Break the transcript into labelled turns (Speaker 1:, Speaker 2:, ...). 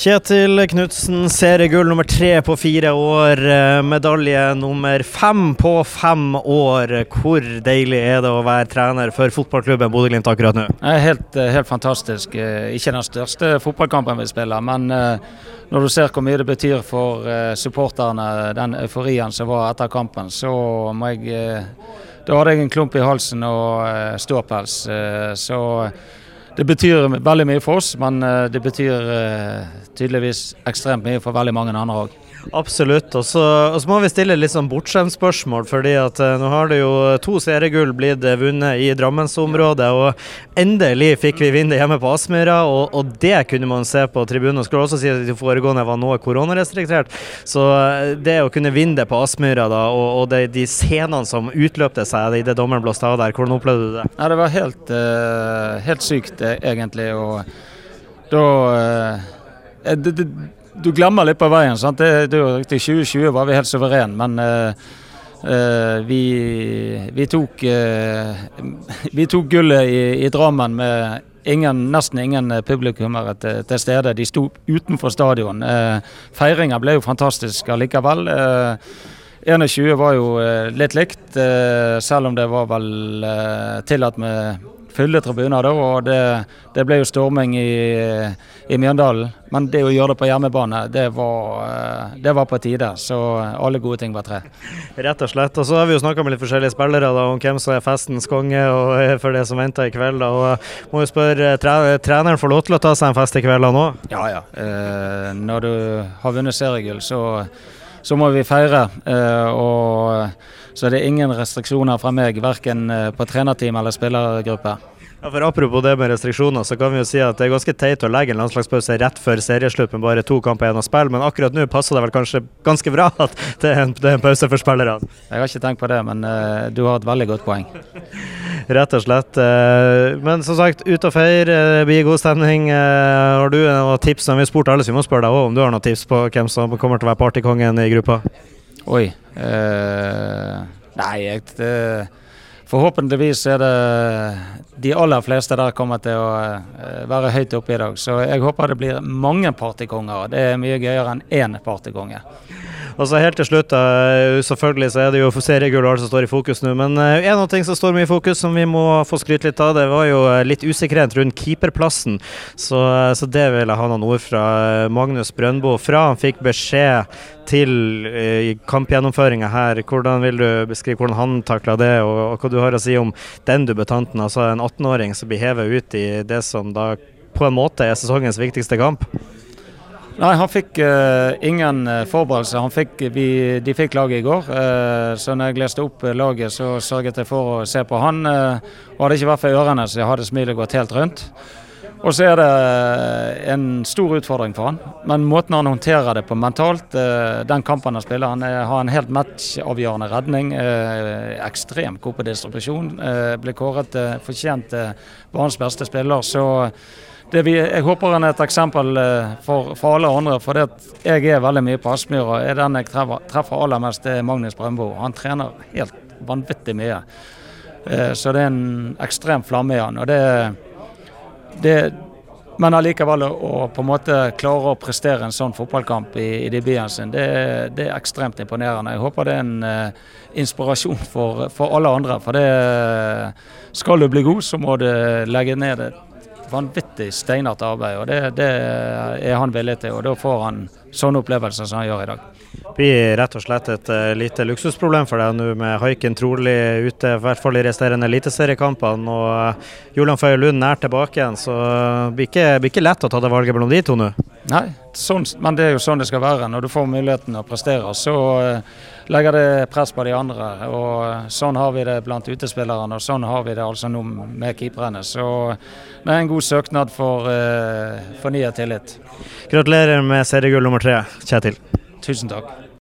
Speaker 1: Kjetil Knutsen, seriegull nummer tre på fire år. eh, Medalje nummer fem på fem år. Hvor deilig er det å være trener for fotballklubben Bodø-Glimt akkurat nå?
Speaker 2: Helt, eh, helt fantastisk. Eh, Ikke den største fotballkampen vi spiller, men når du ser hvor mye det betyr for supporterne, den euforien som var etter kampen, så må jeg Da hadde jeg en klump i halsen og ståpels. Så det betyr veldig mye for oss, men eh, det betyr eh, tydeligvis ekstremt mye for veldig mange andre òg.
Speaker 1: Absolutt. Og så, må vi stille litt sånn bortskjemt spørsmål, fordi at eh, nå har det jo to seriegull blitt eh, vunnet i Drammensområdet, og endelig fikk vi vinne hjemme på Aspmyra, og, og det kunne man se på tribunen. Skulle også si at de foregående var noe koronarestriktert, så eh, det å kunne vinne det på Aspmyra, da, og, og det, de scenene som utløpte seg idet dommeren blåste av der, hvordan opplevde du det?
Speaker 2: Ja, det var helt, eh, helt sykt, eh, egentlig. Og da eh, det, det, Du glemmer litt på veien. sant? Det, det riktig, 2020 var vi helt suverene, men uh, uh, vi, vi, tok, uh, vi tok gullet i, i Drammen med ingen, nesten ingen publikummere til, til stede. De sto utenfor stadion. Uh, Feiringa ble jo fantastisk allikevel. Eh, 21 var jo litt likt, selv om det var vel tillatt med fulle tribuner da, og det, det ble jo storming i, i Mjøndalen. Men det å gjøre det på hjemmebane, det var, eh, det var på tide. Så alle gode ting var tre.
Speaker 1: Rett og slett. Og så har vi jo snakka med litt forskjellige spillere da, om hvem som er festens konge og eh, for det som venter i kveld. Da. Og eh, må jo spørre, tre treneren får lov til å ta seg en fest i kveld han òg?
Speaker 2: Ja ja. Eh, når du har vunnet seriegull, så, så må vi feire. Eh, og så det er ingen restriksjoner fra meg, verken eh, på trenerteam eller spillergruppe.
Speaker 1: Ja, for Apropos det med restriksjoner, så kan vi jo si at det er ganske teit å legge en landslagspause rett før serieslutt med bare to kamper igjen å spille, men akkurat nå passer det vel kanskje ganske bra at det er en, det er en pause for spillerne?
Speaker 2: Jeg har ikke tenkt på det, men uh, du har et veldig godt poeng.
Speaker 1: Rett og slett. Uh, Men som sagt, ut og feir, bli blir god stemning. Har du noen tips? Vi har spurt alle, så vi må spørre deg òg om du har noen tips på hvem som kommer til å være partykongen i gruppa?
Speaker 2: Oi. Eh, nei, jeg det, Forhåpentligvis er det de aller fleste der kommer til å eh, være høyt oppe i dag. Så jeg håper det blir mange partykonger. Det er mye gøyere enn én partykonge.
Speaker 1: Og så helt til slutt, eh, selvfølgelig så er det jo seriegull som står i fokus nå, men eh, en av ting som står mye i fokus som vi må få skryte litt av, det var jo eh, litt usikkerhet rundt keeperplassen. Så, så det vil jeg ha noen ord fra Magnus Brøndbo. Fra han fikk beskjed til kampgjennomføringa her, hvordan vil du beskrive hvordan han takla det, og, og hva du har å si om den debutanten, altså en 18-åring som blir hevet ut i det som da på en måte er sesongens viktigste kamp?
Speaker 2: Nei, han fikk uh, ingen forberedelser. forberedelse. Fikk, vi, de fikk laget i går. Uh, så når jeg leste opp eh, laget, så sørget jeg for å se på han. Uh, og hadde ikke vært for ørene, så jeg hadde smilet gått helt rundt. Og så er det eh, en stor utfordring for han. Men måten han håndterer det på mentalt, eh, den kampen han spiller, han er, har en helt matchavgjørende redning. eh, ekstremt god på distribusjon. blir kåret fortjent banens beste spiller. så vi, jeg håper han er et eksempel for, for alle andre. For jeg er veldig mye på Aspmyra. Er den jeg treffer, aller mest, er Magnus Brøndbo. Han trener helt vanvittig mye. Så det er en ekstrem flamme i han. Og det, det men allikevel å, på en måte klare å prestere en sånn fotballkamp i, i debuten sin, det, det er ekstremt imponerende. Jeg håper det er en uh, inspirasjon for, for alle andre. For det skal du bli god, så må du legge ned et vanvittig steinete arbeid. og det, det er han villig til. og Da får han sånne opplevelser som han gjør i dag.
Speaker 1: Det blir rett og slett et uh, lite luksusproblem for deg nå med haiken trolig ute, i hvert fall i resterende eliteseriekampene. Og uh, Julian Føye Lund nær tilbake igjen, så det blir, ikke, blir ikke lett å ta det valget mellom de to nå.
Speaker 2: Nei, sånn, men det er jo sånn det skal være. Når du får muligheten å prestere, så uh, legger det press på de andre. og Sånn har vi det blant utespillerne, og sånn har vi det altså nå med keeperne. Så det er en god søknad for fornyet tillit.
Speaker 1: Gratulerer med seriegull nummer tre, Kjetil.
Speaker 2: Tusen takk.